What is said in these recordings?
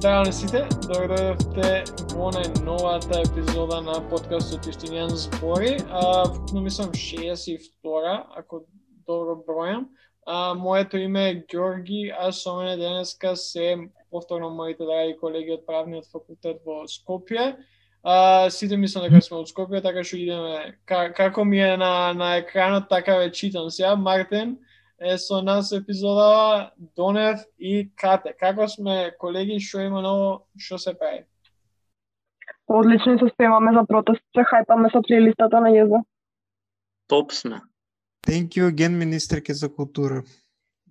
Здраво на сите, добро дојдовте во најновата епизода на подкастот Истинијан збори. А, вкупно мислам 62 ако добро бројам. А, моето име е Ѓорги, а со мене денеска се повторно моите драги колеги од правниот факултет во Скопје. А, сите мислам дека сме од Скопје, така што идеме како ми е на на екранот така ве читам сега Мартин е со нас епизода Донев и Кате. Како сме колеги, што има ново, што се прави? Одлично се спремаме за протест, се хајпаме со плейлистата на Језа. Топ сме. Thank you again, министерке за култура.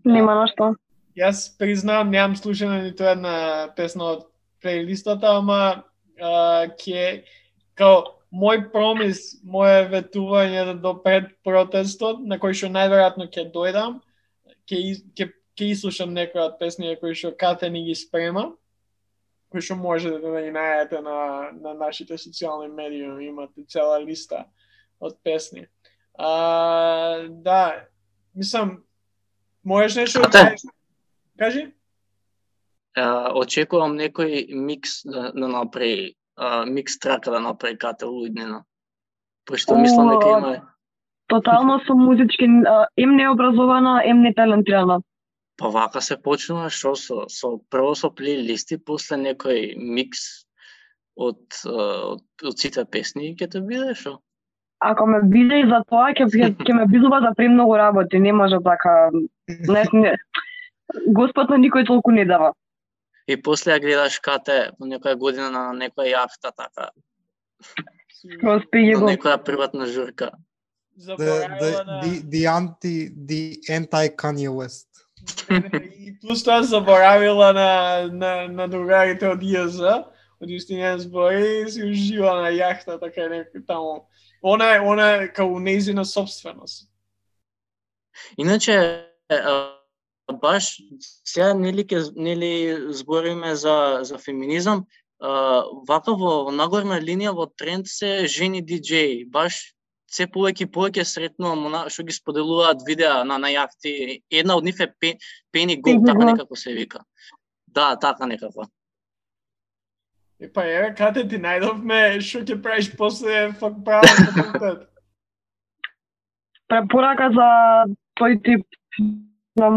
Нема на што. Јас признавам, немам слушано ниту една песна од плейлистата, ама ке, као, мој промис, моје ветување до пред протестот, на кој што најверојатно ќе дојдам, ќе ќе ќе ислушам некои од песни кои што Кате ни ги спрема, кои што можете да ги најдете на, на нашите социјални медиуми, имате цела листа од песни. А, да, мислам, можеш нешто да кажеш? Кажи? А, очекувам некој микс да, да направи микс трака да направи Кате Луиднина. Пошто мислам дека има Тотално сум музички, ем необразована, ем неталентирана. Па вака се почнува што со, со прво со плейлисти, после некој микс од, од, од сите песни ќе те биде што? Ако ме биде и за тоа, ќе, ќе ме бидува за премногу работи, не може така... Не, не. Господ на никој толку не дава. И после ја гледаш кате во некоја година на некоја јахта така.Оспеје На го. некоја приватна журка. The, the, на... the, the anti, the anti Kanye West. И плюс тоа заборавила на, на, на другарите од ИЗ, од Јустинијан збори, и си ужива на јахта, така некој таму. Она е, она е као нејзина собственост. Иначе, баш сега нели ке нели збориме за за феминизам, а, вака во, во нагорна линија во тренд се жени диџеи, баш се повеќе и повеќе сретнувам она што ги споделуваат видеа на на јахти. Една од нив е Пе, Пени Гол, така некако се вика. Да, така некако. И па еве, кате ти најдовме што ќе правиш после фак правен факултет. Препорака за тој тип на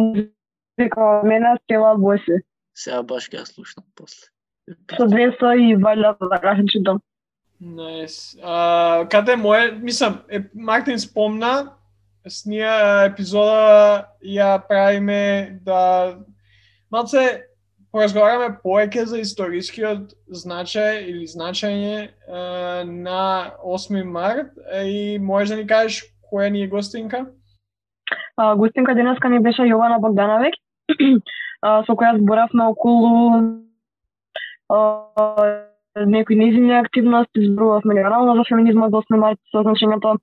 од мене Стела Боси. Сега баш ќе ја слушнам после. Со 200 и валја се читам. Најс. А, каде моје, мислам, е, Мартин спомна, с ние епизода ја правиме да малце поразговараме повеќе за историскиот значај или значење е, на 8 март е, и можеш да ни кажеш која ни е гостинка? А, гостинка денеска ми беше Јована Богдановиќ, а, со која зборавме околу некои незини активности, зборувавме генерално за феминизмот до 8 март, со значењето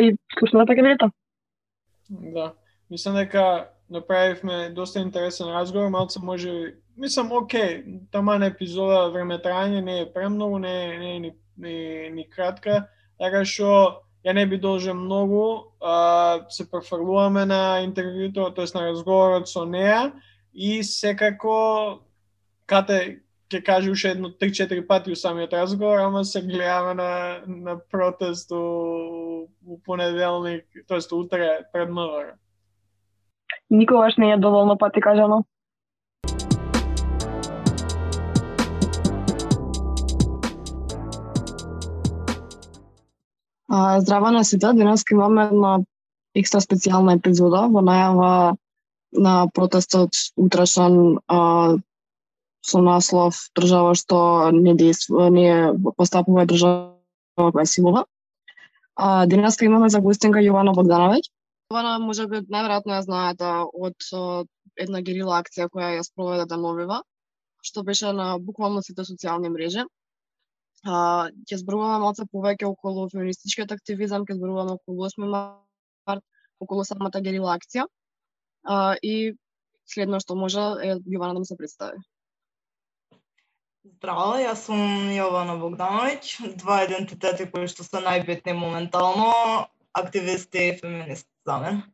и слушната така ќе. Да. Мислам дека направивме доста интересен разговор, малце може мислам окей, таман епизода време трајање не е премногу, не е, не е ни, ни, ни кратка, така што ја не би должил многу, а, се префрлуваме на интервјуто, т.е. на разговорот со неа и секако кате ќе каже уште едно 3-4 пати у самиот разговор, ама се гледаме на, на протест у, у понеделник, т.е. утре пред МВР. Никогаш не е доволно пати кажано. А, Здраво на сите, денес имаме една екстра специјална епизода во најава на протестот утрешен а, со наслов држава што не действува, не постапува држава која е силова. А, денеска имаме за гостинка Јована Богдановиќ. Јована можеби најверојатно ја знаете да од една герила акција која ја спроведе Дамовива, што беше на буквално сите социјални мрежи. А, ќе зборуваме малце повеќе околу феминистичкиот активизам, ќе зборуваме околу 8 март, околу самата герила акција. А, и следно што може е Јована да ми се представи. Здраво, јас сум Јована Богдановиќ, два идентитети кои што се најбитни моментално, активист и феминист за мене.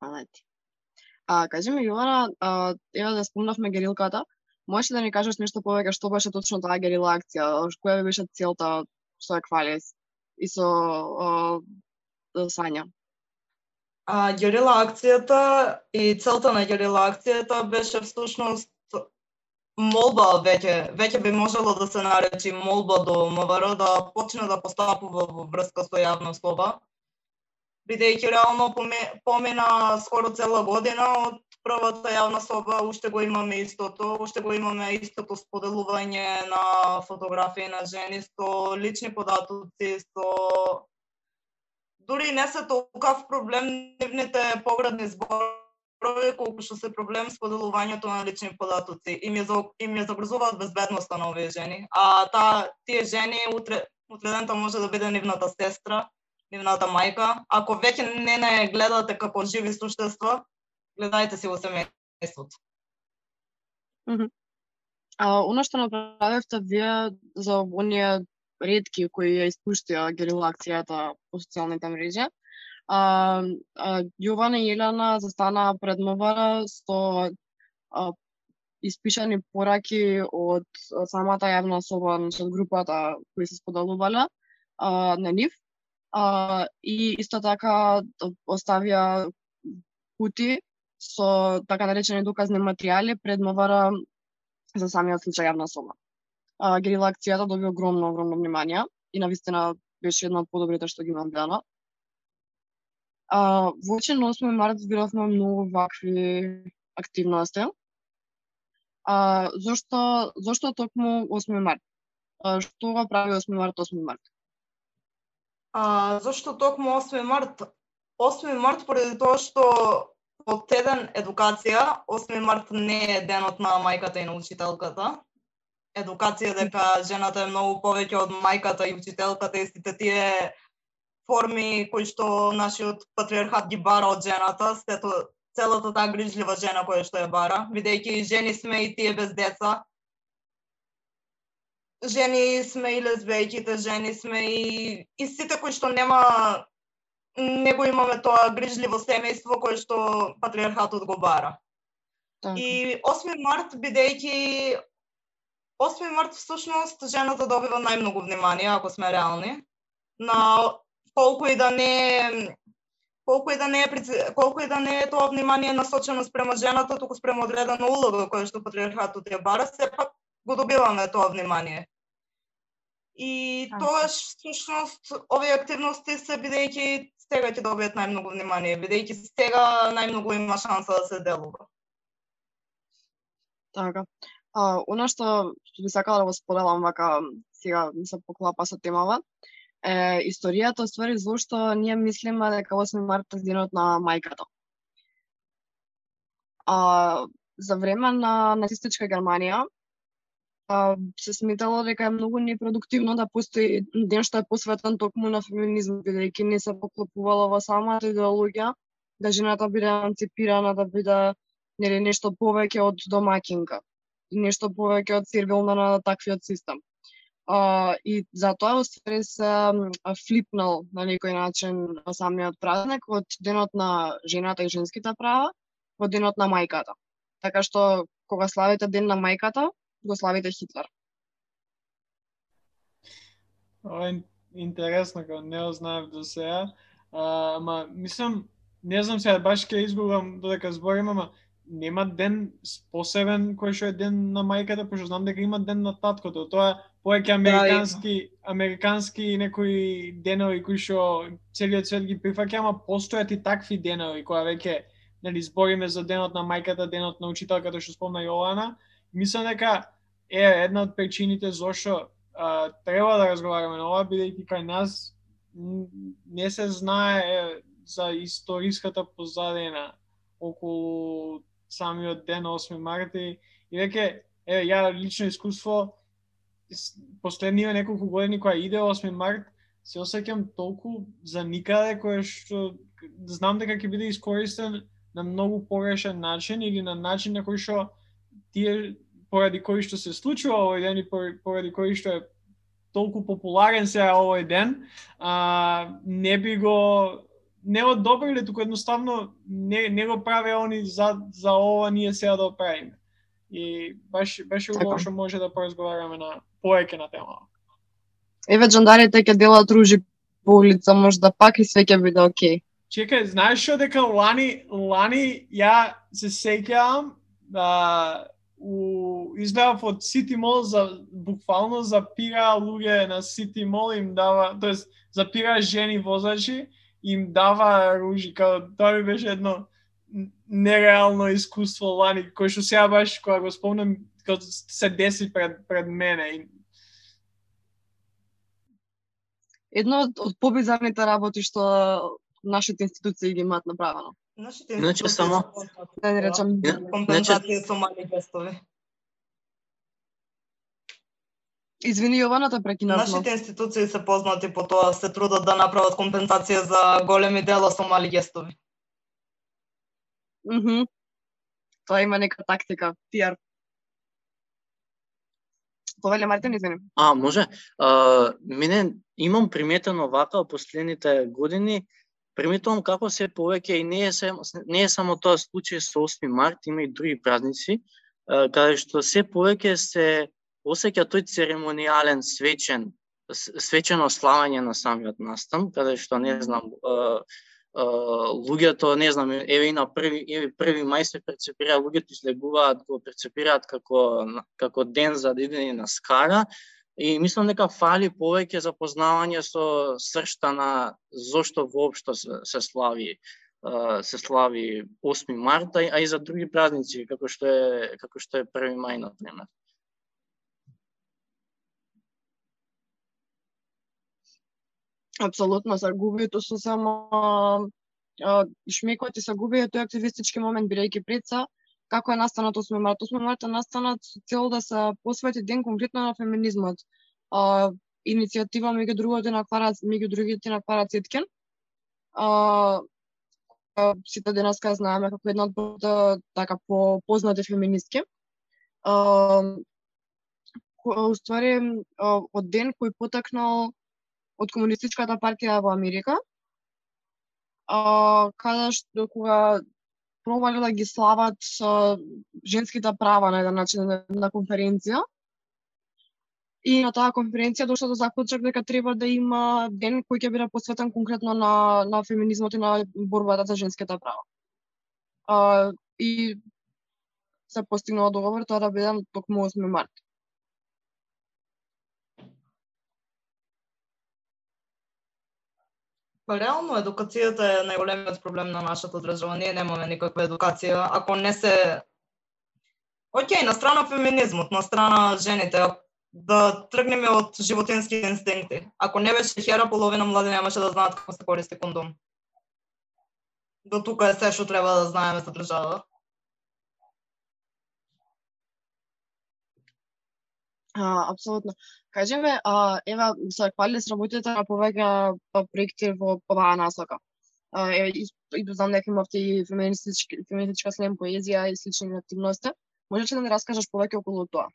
Фала ти. А, кажи ми, Јована, еве да спомнавме герилката, Можеш да ни кажеш нешто повеќе што беше точно таа герила акција? Која беше целта со Аквалис и со о, да Сања? А, герила акцијата и целта на герила акцијата беше всушност молба веќе, веќе би можело да се наречи молба до МВР да почне да постапува во врска со јавна слова, бидејќи реално помена скоро цела година од првата јавна соба, уште го имаме истото, уште го имаме истото споделување на фотографии на жени со лични податоци, со дури не се толкав проблем нивните поградни зборови колку што се проблем споделувањето на лични податоци. Им ја, им ја загрозуваат безбедноста на овие жени. А та, тие жени утре, утредента може да биде нивната сестра, нивната мајка. Ако веќе не не гледате како живи суштества, гледајте се во семејството. Mm -hmm. А, оно што направивте вие за оние редки кои ја испуштија герилакцијата по социјалните мрежи, а, а, Јована и Елена застана пред МВР со а, испишани пораки од самата јавна соба, значи од групата кои се споделувале а, на нив. А, и исто така оставија кути со така наречени доказни материјали пред МВР за самиот случај јавна соба. А, герила акцијата доби огромно, огромно внимание и навистина беше една од подобрите што ги имам гледано. А, во очи на 8 март збиравме многу вакви активности. А, зошто, зошто токму 8 март? А, што го прави 8 март 8 март? А, зашто токму 8 март? 8 март поради тоа што од теден едукација, 8 март не е денот на мајката и на учителката. Едукација дека жената е многу повеќе од мајката и учителката и сите тие форми кои што нашиот патриархат ги бара од жената, сето целата таа грижлива жена која што ја бара, бидејќи жени сме и тие без деца. Жени сме и лесбејките, жени сме и, и сите кои што нема не го имаме тоа грижливо семејство кое што патриархатот го бара. Так. И 8 март бидејќи 8 март всушност жената добива најмногу внимание, ако сме реални. На колку и да не колку и да не е колку и да не е тоа внимание насочено спрема жената, туку спрема одредена улога која што патриархатот ја бара, сепак го добиваме тоа внимание. И тоа всушност овие активности се бидејќи сега ќе добијат најмногу внимание, бидејќи сега најмногу има шанса да се делува. Така. А, она што, што би сакала да го споделам вака сега ми се поклапа со темава, е, историјата ствари зошто ние мислиме дека 8 март е денот на мајката. А, за време на нацистичка Германија а, се сметало дека е многу непродуктивно да постои ден што е посветен токму на феминизм, бидејќи не се поклопувало во самата идеологија да жената биде емансипирана, да биде нели нешто повеќе од домакинка и нешто повеќе од сервилна на таквиот систем. А, и затоа уствари се флипнал на некој начин самиот празник од денот на жената и женските права во денот на мајката. Така што кога славите ден на мајката, го славите Хитлер. Ова е интересно, кога не го знаев до сега. ама, мислам, не знам сега, баш ке изгубам додека зборим, ама нема ден посебен кој што е ден на мајката, пошто знам дека има ден на таткото. Тоа повеќе американски да, американски некои денови кои што целиот свет ги прифаќа, ама постојат и такви денови кои веќе нели збориме за денот на мајката, денот на учителката што спомна Јована. Мислам дека е една од причините зошто а, треба да разговараме на ова, бидејќи кај нас не се знае за историската позадина околу самиот ден 8 март и веќе е ја лично искуство последниве неколку години која иде 8 март, се осеќам толку за никаде кое што знам дека ќе биде искористен на многу погрешен начин или на начин на кој што тие поради кој што се случува овој ден и поради кој што е толку популарен сега овој ден, а, не би го не одобриле, туку едноставно не, не го праве они за, за ова ние сега да правиме. И баш беше Така. убаво што може да поразговараме на повеќе на темава. Еве джандарите ќе делат ружи по улица, можда пак и све ќе биде окей. Чекај, знаеш што дека лани, лани ја се сеќавам да у излеав од City Mall за буквално запира луѓе на City Mall им дава, тоест запира жени возачи им дава ружи, као тоа ми беше едно нереално искуство лани, кој што сега баш кога го спомнам, као се деси пред пред мене Едно од, од побизарните работи што нашите институции ги имаат направено. Нашите институции само- се познати Да не речам компензација со мали гестови. Извини Јована, те прекинав. но- Нашите институции се познати по тоа се трудат да направат компензација за големи дела со мали гестови. Мгм. Тоа има нека тактика, пиар. Повеле Мартин, извини. А, може. А, мене имам приметено вака последните години, приметувам како се повеќе и не е, се, не е само тоа случај со 8 март, има и други празници, каде што се повеќе се осеќа тој церемонијален свечен свечено славање на самиот настан, каде што не знам, луѓето, не знам, еве и на први, еве први мај се перцепира, луѓето излегуваат, го перцепираат како како ден за идење на скара, И мислам дека фали повеќе запознавање со сршта на зошто воопшто се, се слави се слави 8 март, а и- за други празници како што е како што е 1 мај например. Апсолутно се губието со само шмекот и се губи тој активистички момент бидејќи преца како е настанат 8 март. 8 март е настанат со цел да се посвети ден конкретно на феминизмот. А, иницијатива меѓу другите на Клара, меѓу другите на Клара Цеткен. А, сите денеска знаеме како една од по- така по познати феминистки. А, уствари од ден кој потекнал од комунистичката партија во Америка, а, каде што кога пробале да ги слават а, женските права на еден начин на конференција. И на таа конференција дошла до заклучок дека треба да има ден кој ќе биде посветен конкретно на на феминизмот и на борбата за женските права. А, и се постигнува договор тоа да биде токму 8 март. Па реално едукацијата е најголемиот проблем на нашата држава. Ние немаме никаква едукација. Ако не се Океј, на страна феминизмот, на страна жените, да тргнеме од животински инстинкти. Ако не беше хера, половина млади немаше да знаат како се користи кондом. До тука е се што треба да знаеме за држава. А, апсолутно кажеме а, ева, се хвали работите на повеќе проекти во оваа насока. А, е, и, и знам дека имавте и феминистичка феминистичка слем поезија и слични активности. Можеш ли да ни раскажеш повеќе околу тоа?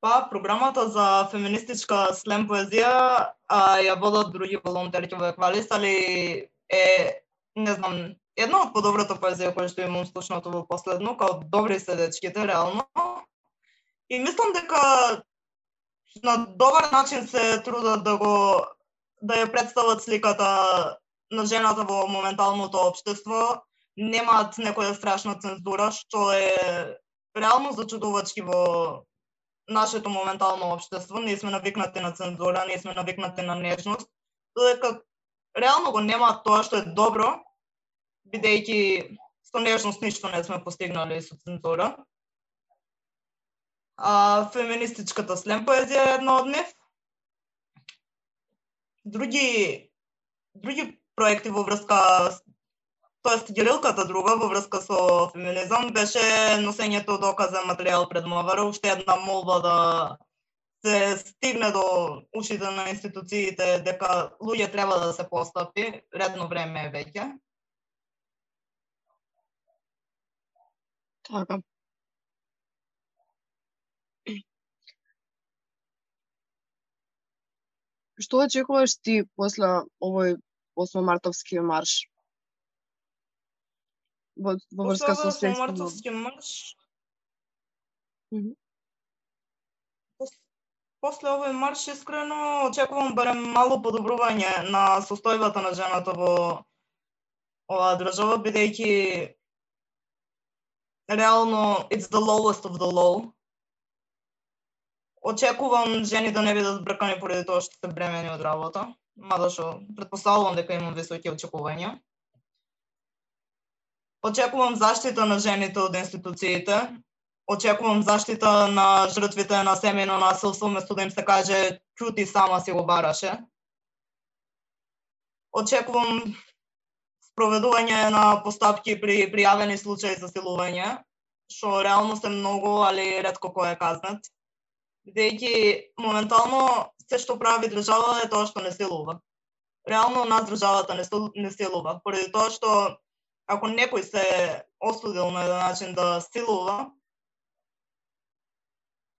Па, програмата за феминистичка слем поезија а, ја водат други волонтери во Еквалис, али е, не знам, една од подобрата поезија која што имам слушнато во последно, као добри се дечките, реално. И мислам дека на добар начин се трудат да го да ја представат сликата на жената во моменталното општество, немаат некоја страшна цензура, што е реално зачудувачки во нашето моментално општество. Ние сме навикнати на цензура, ние сме навикнати на нежност, додека реално го нема тоа што е добро, бидејќи со нежност ништо не сме постигнали со цензура. А феминистичката слем поезија е една од нив. Други други проекти во врска тоест герилката друга во врска со феминизам беше носењето доказен материјал пред МВР, уште една молба да се стигне до ушите на институциите дека луѓе треба да се постапи, редно време е веќе. Така. Што очекуваш ти после овој 8 мартовски марш? Во, во врска со После светското мартовски марш, После овој марш искрено очекувам барем мало подобрување на состојбата на жената во оваа држава бидејќи реално it's the lowest of the low. Очекувам жени да не бидат бркани поради тоа што се бремени од работа, мада што претпоставувам дека имам високи очекувања. Очекувам заштита на жените од институциите, очекувам заштита на жртвите на семено насилство, место да им се каже чути сама си го бараше. Очекувам спроведување на постапки при пријавени случаи за силување, што реално се многу, али ретко кој е казнат. Бидејќи моментално се што прави држава е тоа што не силува. Реално нас државата не, не силува, поради тоа што ако некој се осудил на еден начин да силува,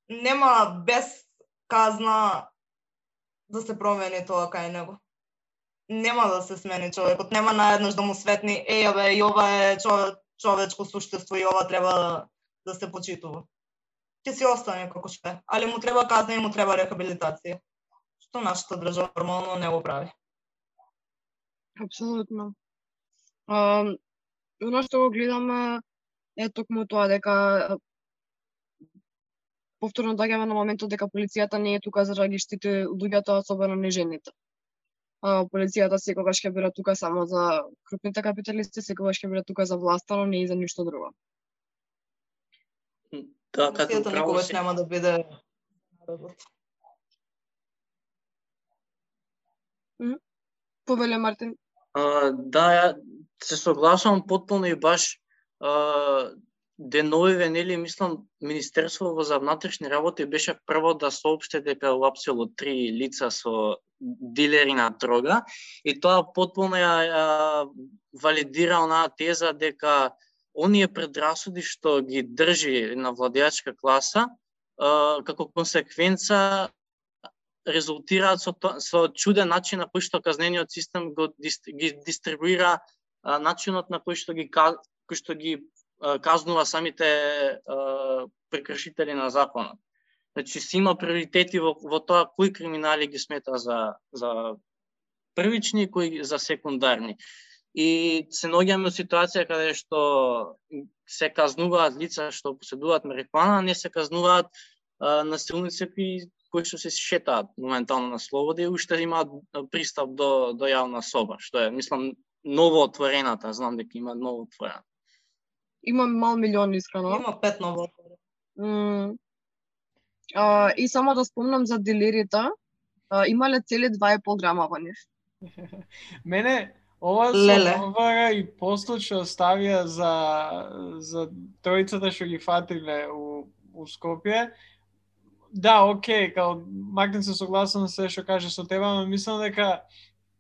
нема без казна да се промени тоа кај него. Нема да се смени човекот, нема наеднаш да му светни, еја бе, и ова е човечко суштество и ова треба да, да се почитува. Ќе си остане како што е, али му треба казна и му треба рехабилитација. Што нашата држава нормално не го прави. Апсолутно. Um, оно што го гледаме е токму тоа дека повторно доаѓаме на моментот дека полицијата не е тука за да ги штити луѓето, особено не жените. А, полицијата секогаш ќе биде тука само за крупните капиталисти, секогаш ќе биде тука за власта, но не и за ништо друго. Да, како право никогаш си. нема да биде народот. Повеле Мартин. А, да, ја се согласувам потполно и баш а, деновиве, нели, мислам, Министерство за внатрешни работи беше прво да соопшти дека уапсило три лица со дилери на дрога и тоа потполно ја, ја валидира онаа теза дека оние предрасуди што ги држи на владеачка класа, како консеквенца резултираат со, то- со чуден начин на кој што казнениот систем го ги дистрибуира а, начинот на кој што ги кој што ги а, казнува самите а, прекршители на законот. Значи си има приоритети во, во тоа кои криминали ги смета за за првични кои за секундарни. И се наоѓаме во ситуација каде што се казнуваат лица што поседуваат марихуана, не се казнуваат а, насилници кои кои што се шетаат моментално на слобода и уште имаат пристап до до јавна соба, што е мислам ново отворената, знам дека има ново отворена. Има мал милион искрено. Има пет ново. М, а, и само да спомнам за дилерите, а, имале цели два и пол грама во нив. Мене ова со Новара и постот што ставија за за тројцата што ги фатиле у, у Скопје, да, окей, као Мартин се согласен се што каже со тебе, но мислам дека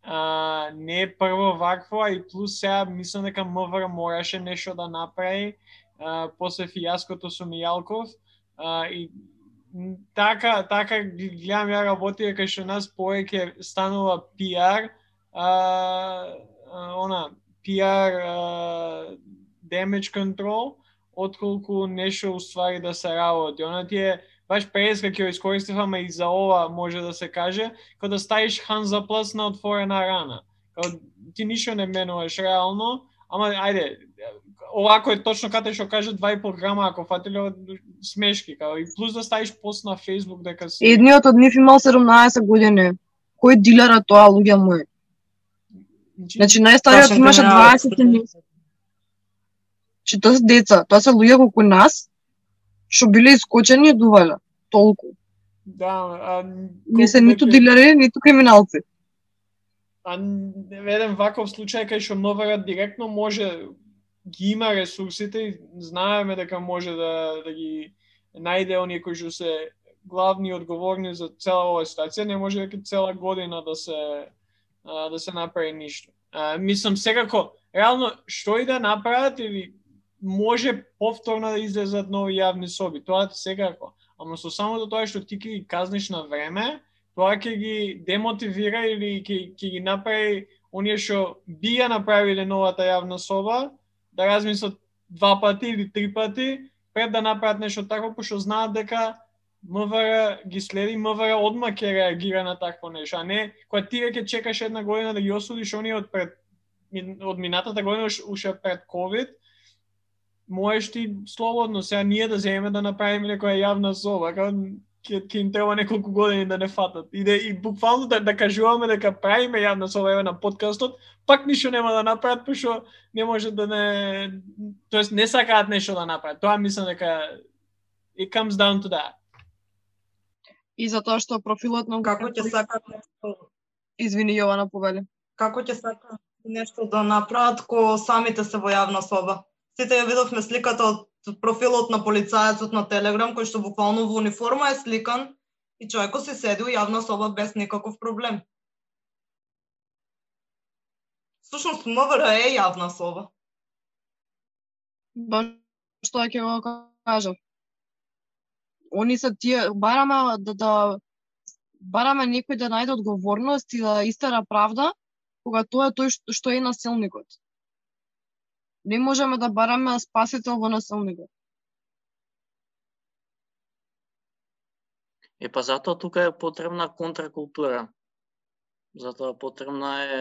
а, не е прво вакво, а и плюс сега мислам дека МВР мораше нешто да направи а, после фијаското со Мијалков. А, и така така ги гледам ја работи дека што нас повеќе станува пиар а, она PR а, damage control отколку нешто уствари да се работи. Она ти е баш преска ќе го искористив, ама и за ова може да се каже, како да ставиш ханзапласт на отворена рана. Као ти ништо не менуваш реално, ама ајде, овако е точно каде што каже 2,5 грама ако фатиле од смешки, као и плюс да ставиш пост на Facebook дека си Едниот од нив имал 17 години. Кој дилер е тоа, луѓе мои? Значи најстариот имаше криминалот. 20 години. Че тоа се деца, тоа се луѓе колку нас, што биле искочени и дувале. Толку. Да, а Не се ниту дилери, ниту криминалци. А н- еден ваков случај кај што МВР директно може ги има ресурсите и знаеме дека може да да ги најде оние кои што се главни и одговорни за цела оваа ситуација, не може дека цела година да се а, да се направи ништо. А, мислам секако реално што и да направат или може повторно да излезат нови јавни соби, тоа секако. Ама со самото тоа што ти ќе ги казниш на време, тоа ќе ги демотивира или ќе ќе ги направи оние што би ја направиле новата јавна соба да размислат два пати или три пати пред да направат нешто такво, пошто знаат дека МВР ги следи, МВР одма ќе реагира на такво нешто, а не кога ти веќе чекаш една година да ги осудиш оние од пред од минатата година уште пред ковид, можеш ти слободно сега ние да земеме да направиме некоја јавна соба, како ќе ќе им треба неколку години да не фатат. И да и буквално да, да кажуваме дека правиме јавна соба еве на подкастот, пак ништо нема да направат пошто не може да не тоест не сакаат нешто да направат. Тоа мислам дека it comes down to that. И затоа што профилот на Како ќе сакат нешто, Извини Јована повели. како ќе сакат нешто да направат ко самите се во јавна соба. Сите ја видовме сликата од профилот на полицајецот на Телеграм кој што буквално во униформа е сликан и човекот се седи у јавна соба без никаков проблем. Сушност МВР е јавна соба. Баш што ќе го кажав. Они се тие бараме да да бараме некој да најде одговорност и да истера правда кога тоа е тој што, што е насилникот. Не можеме да бараме спасител во насилникот. Е па затоа тука е потребна контракултура. Затоа потребна е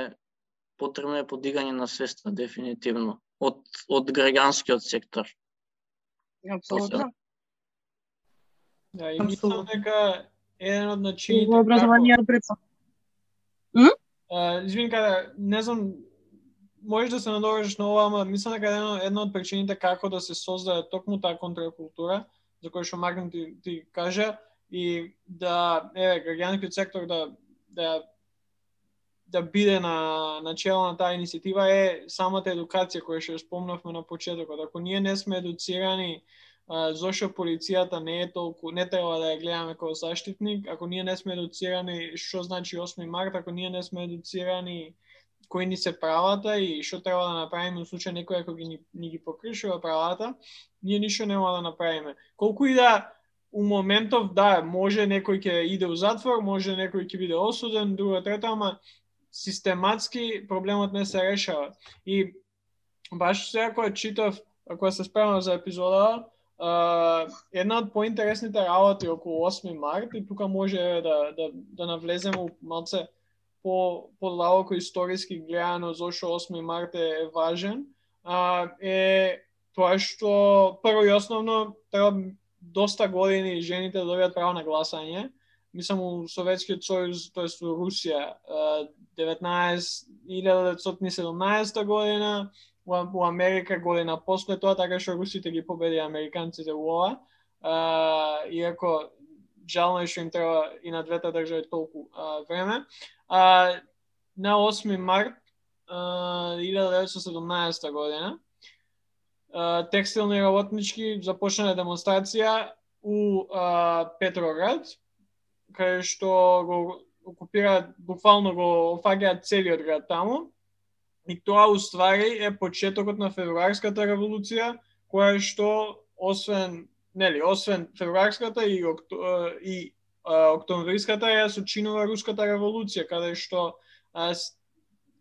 потребно е подигање на свеста дефинитивно од од граѓанскиот сектор. Апсолутно. Да, и мислам дека еден од начините Во образование преца. А, извини каде, не знам, можеш да се надовршиш на ова, ама мислам дека една, една од причините како да се создаде токму таа контракултура, за која што Маркин ти, ти кажа, и да, еве, граѓанскиот сектор да, да да биде на начело на таа инициатива е самата едукација која што ја спомнавме на почетокот. Ако ние не сме едуцирани зошто полицијата не е толку, не треба да ја гледаме како заштитник, ако ние не сме едуцирани што значи 8 март, ако ние не сме едуцирани кои ни се правата и што треба да направиме во случај некој ако ги ни, ни ги покршува правата, ние ништо нема да направиме. Колку и да у моментов да, може некој ќе иде у затвор, може некој ќе биде осуден, друго трето, ама систематски проблемот не се решава. И баш сега кога читав, кога се спремав за епизода, една од поинтересните работи околу 8 март и тука може да да да навлеземе малце по подлабоко историски гледано зошто 8 март е, важен, а, е тоа што прво и основно треба доста години жените да добијат право на гласање. Мислам у Советскиот сојуз, тоест у Русија, а, 19 1917 година, у, Америка година после тоа, така што русите ги победи американците во ова. А, иако жално е што им треба и на двете држави толку а, време. А, на 8 март а, 1917 година а, текстилни работнички започнале демонстрација у а, Петроград, кај што го окупираат, буквално го офагеат целиот град таму. И тоа уствари е почетокот на февруарската револуција, која што освен нели, освен февруарската и, окто, и октомвриската ја сочинува руската револуција, каде што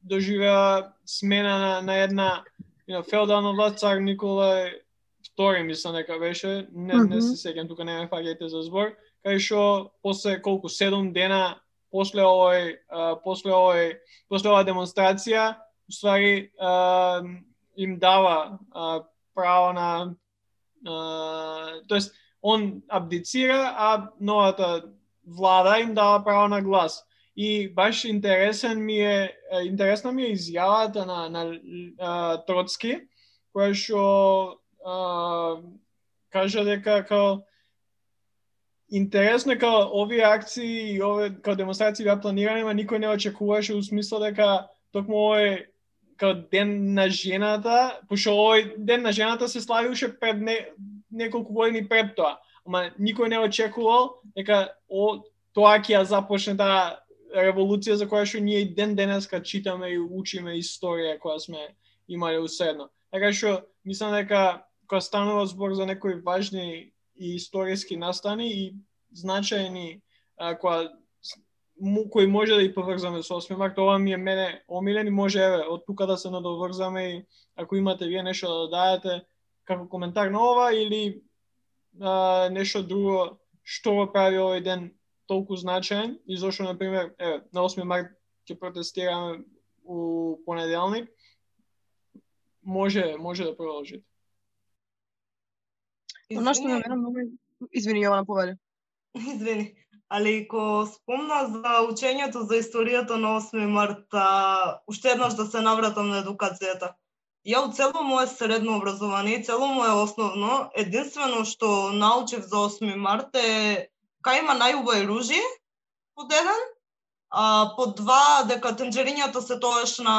доживеа смена на, на една you know, феодална власт цар Никола втори мислам дека беше, не, не се сеќам тука не ме фаќајте за збор, кај што после колку 7 дена после овој после овој после оваа демонстрација уствари а, им дава а, право на а, тоест он абдицира, а новата влада им дава право на глас. И баш интересен ми е интересна ми е изјавата на на а, Троцки, која што кажа дека као интересно како као овие акции и овие као демонстрации беа планирани, ма никој не очекуваше у смисла дека токму овој као ден на жената, пошто овој ден на жената се слави уште пред не, неколку години пред тоа. Ама никој не очекувал дека о, тоа ќе ја започне таа револуција за која што ние ден денеска читаме и учиме историја која сме имале уседно. Така што мислам дека кога станува збор за некои важни и историски настани и значајни а, која му, кои може да и поврзаме со 8 март, ова ми е мене омилен и може еве од тука да се надоврзаме и ако имате вие нешто да дадете како коментар на ова или а, нешто друго што го прави овој ден толку значаен и зошто на пример, еве, на 8 март ќе протестираме у понеделник, може може да продолжите. Она што ме Извини, мене многу извини Јована повели. Извини, али ко спомна за учењето за историјата на 8 март, а, уште еднаш да се навратам на едукацијата. Ја у цело мое средно образование и цело мое основно, единствено што научив за 8 март е кај има најубави ружи, под еден, а под два дека тенџерињата се тоаш на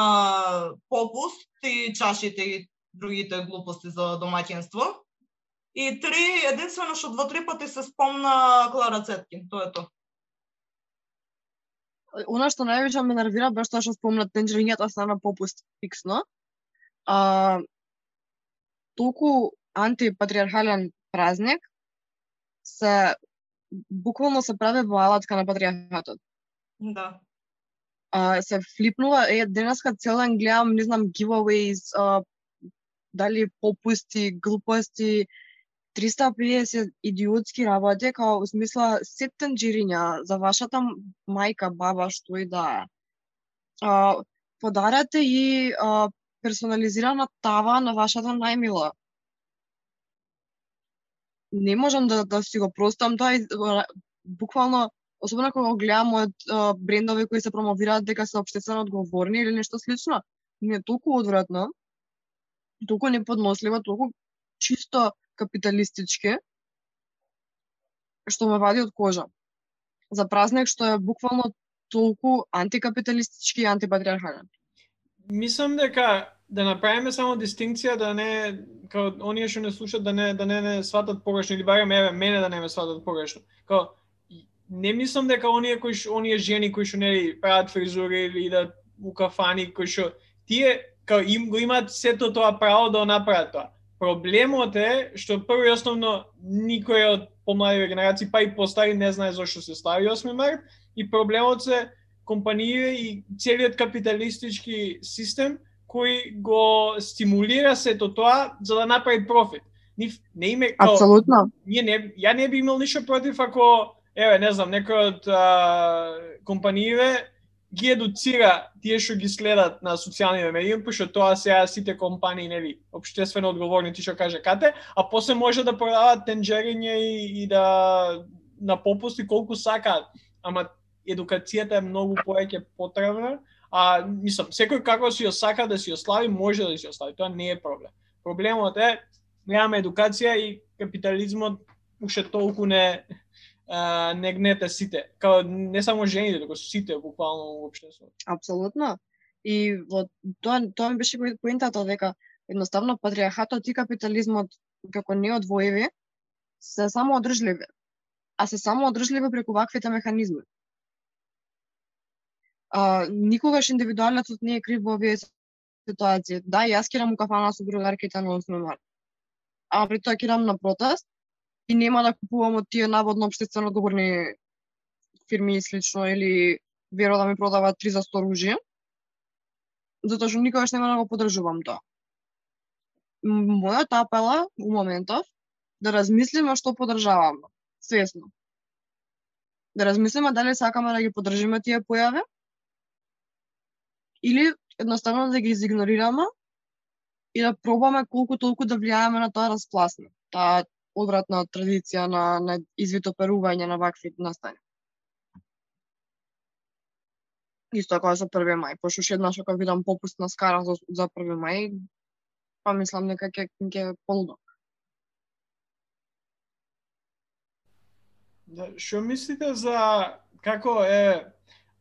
попуст и чашите и другите глупости за домаќинство. И три, единствено што два-три пати се спомна Клара Цеткин, тоа е тоа. Она што највеќе ме нервира беше тоа што спомна тенџерињата се на попуст фиксно. А, толку антипатриархален празник се буквално се прави во алатка на патриархатот. Да. а, се флипнува, е, денеска цел ден гледам, не знам, giveaways, а, дали попусти, глупости, 350 идиотски работи, као у смисла сет тенџириња за вашата мајка, баба, што и да е. А, подарете и а, персонализирана тава на вашата најмила. Не можам да, да си го простам тоа и буквално особено кога го гледам од а, брендови кои се промовираат дека се општествено одговорни или нешто слично, ми е толку одвратно, толку неподносливо, толку чисто капиталистички, што ме вади од кожа. За празник што е буквално толку антикапиталистички и антипатриархален. Мислам дека да направиме само дистинција да не као оние што не слушаат да не да не не сватат погрешно или барем еве мене да не ме сватат погрешно. Као не мислам дека оние кои што оние жени кои што нели прават фризури или да у кафани кои што тие као им го имаат сето тоа право да направат тоа. Проблемот е што прво и основно никој од помладиве генерации па и постари не знае зошто се слави 8 март и проблемот се компаниите и целиот капиталистички систем кој го стимулира сето тоа за да направи профит. Нив не име као Апсолутно. ние не ја не би имал ништо против ако еве не знам некој од компаниите ги едуцира тие што ги следат на социјалните медии, па пошто тоа сега сите компании нели општествено одговорни ти што каже кате, а после може да продаваат тенџериња и, и да на попусти колку сакаат. Ама едукацијата е многу повеќе потребна, а мислам, секој како си ја сака да си ја слави, може да си ја слави, тоа не е проблем. Проблемот е немаме едукација и капитализмот уште толку не а, не гнете сите. Као не само жените, туку сите буквално во општеството. Апсолутно. И во тоа тоа ми беше пои- поентата дека едноставно патриархатот и капитализмот како неодвоеви се само одржливи. А се само одржливи преку ваквите механизми. А, никогаш индивидуалецот не е крив во овие ситуации. Да, јас кирам у кафана со другарките на 8 март. А при тоа кирам на протест и нема да купувам од тие наводно обштествено одговорни фирми и слично или веро да ми продава 3 за 100 ружи. Затоа што никогаш нема да го подржувам тоа. Мојата Мојот апел е у моментов да размислиме што поддржаваме, свесно. Да размислиме дали сакаме да ги подржиме тие појави или едноставно да ги изигнорираме и да пробаме колку толку да влијаеме на тоа распласна, таа одвратна традиција на, на извитоперување на вакви настани. Исто како за 1 мај, пошто уште еднаш кога видам попуст на скара за, за 1 мај, па мислам дека ќе ќе полудо. Да, што мислите за како е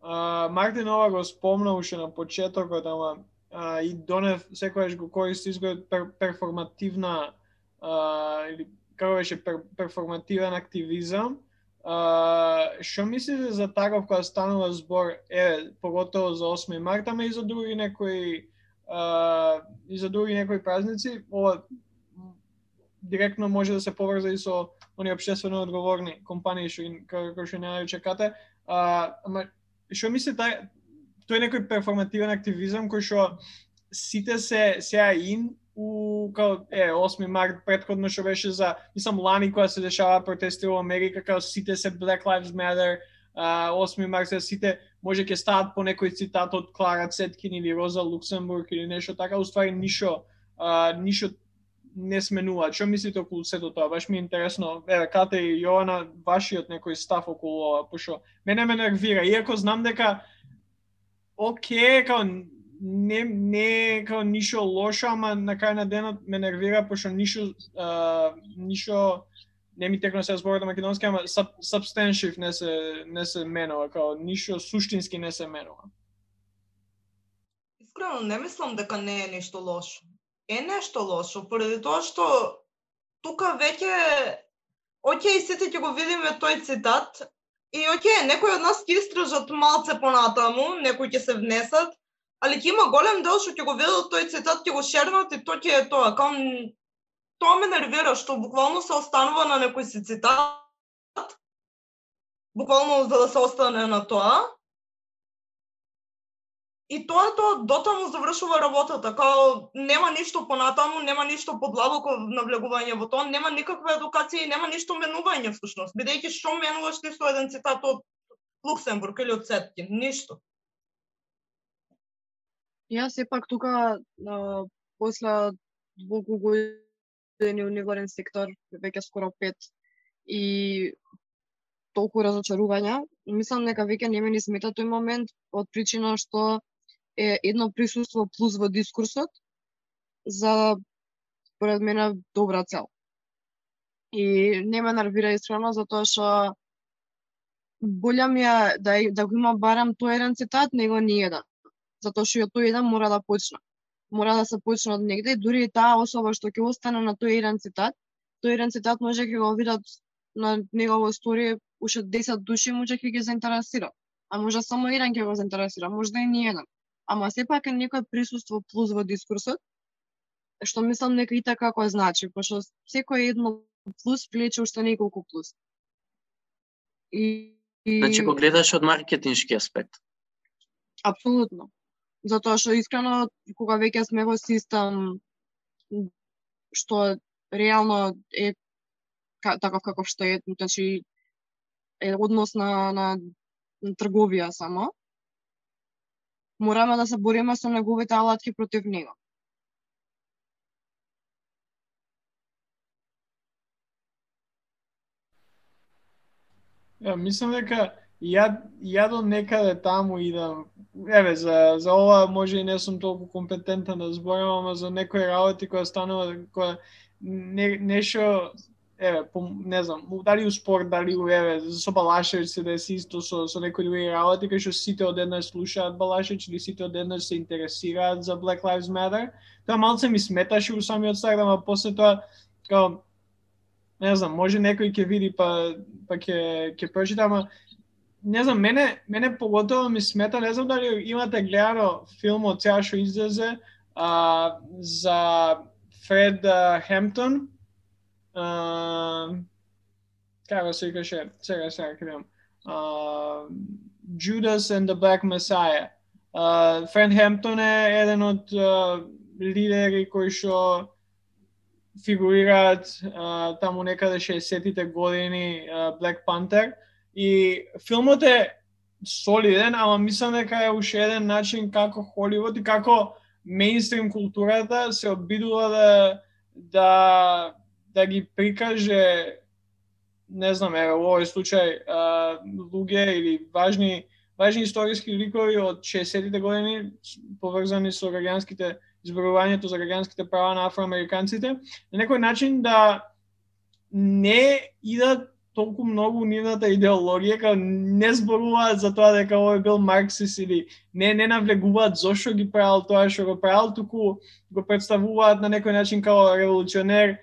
а, Мартин ова го спомна уште на почетокот, ама а, и донев секогаш го користи изглед пер, перформативна а, или како беше пер, перформативен активизам. А, што мислите за таков кога станува збор е поготово за 8 март, ама и за други некои а, и за други некои празници, ова директно може да се поврза и со они обществено одговорни компании што како што не нарече кате, а, ама што мислите тај тој е некој перформативен активизам кој што сите се сега ин у као е 8 март претходно што беше за мислам лани кога се дешава протести во Америка као сите се Black Lives Matter а, 8 март се сите може ќе стават по некој цитат од Клара Цеткин или Роза Луксембург или нешто така, уствари ништо а, ништо не сменува. Што мислите околу сето тоа? Баш ми е интересно. Еве, Кате и Јована, вашиот некој став околу ова, пошо мене ме нервира, иако знам дека оке, као не не како ништо лошо, ама на крај на денот ме нервира пошто ништо а, ништо не ми текно се зборот на македонски, ама sub, substantive не се не се менува, како ништо суштински не се менува. Искрено не мислам дека не е нешто лошо. Е нешто лошо, поради тоа што тука веќе Океј, сите ќе го видиме тој цитат и океј, некои од нас ќе истражат малце понатаму, некои ќе се внесат, али ќе има голем дел што ќе го видат тој цитат, ќе го шернат и тоа ќе е тоа. Кам тоа ме нервира што буквално се останува на некој си цитат, буквално за да се остане на тоа. И тоа тоа дотаму завршува работата, као нема ништо понатаму, нема ништо подлабоко навлегување во тоа, нема никаква едукација и нема ништо менување всушност, бидејќи што менуваш ти со еден цитат од Луксембург или од Сетки, ништо. Јас сепак тука а, после многу години универен сектор, веќе скоро пет, и толку разочарувања, мислам дека веќе не ме ни смета тој момент од причина што е едно присуство плюс во дискурсот за поред мене добра цел. И не ме нервира искрено затоа што болја ми е да, да го има барем тој еден цитат, него ни еден. Затоа што и тој еден мора да почне. Мора да се почне од негде и дури и таа особа што ќе остане на тој еден цитат, тој еден цитат може ќе го видат на негово стори уште 10 души може ќе ги заинтересира. А може само еден ќе го заинтересира, може да и ни еден ама сепак е некој присуство плюс во дискурсот, што мислам нека и така како значи, пошто секој едно плюс влече уште неколку плюс. И, и... Значи го гледаш од маркетиншки аспект. Апсолутно. Затоа што искрено кога веќе сме во систем што реално е таков каков што е, значи е однос на, на трговија само, мораме да се бориме со неговите алатки против него. Ја, мислам дека ја, ја до некаде таму идам. Еве, за, за ова може и не сум толку компетентен да зборам, ама за некои работи кои станува, која не, нешо еве, по, не знам, дали у спорт, дали у еве, со Балашевич се деси исто со, со некои други работи, кај што сите одеднаш слушаат Балашевич или сите одеднаш се интересираат за Black Lives Matter. Тоа малце ми сметаше у самиот старт, ама после тоа, као, не знам, може некој ќе види па, па ќе, ќе прочита, ама не знам, мене, мене поготово ми смета, не знам дали имате гледано филмот сега што излезе а, за Фред Хемптон, како се викаше, сега сега кривам. Judas and the Black Messiah. Uh, Фред Хемптон е еден од uh, лидери кои што фигурираат uh, таму некаде 60-тите години uh, Black Panther и филмот е солиден, ама мислам дека е уште еден начин како Холивуд и како мейнстрим културата се обидува да да да ги прикаже не знам, еве во овој случај а, луѓе или важни важни историски ликови од 60-тите години поврзани со граѓанските изборувањето за граѓанските права на афроамериканците, на некој начин да не идат толку многу нивната идеологија, као не зборуваат за тоа дека овој бил марксист или не не навлегуваат зошто ги правил тоа што го правил, туку го представуваат на некој начин као револуционер,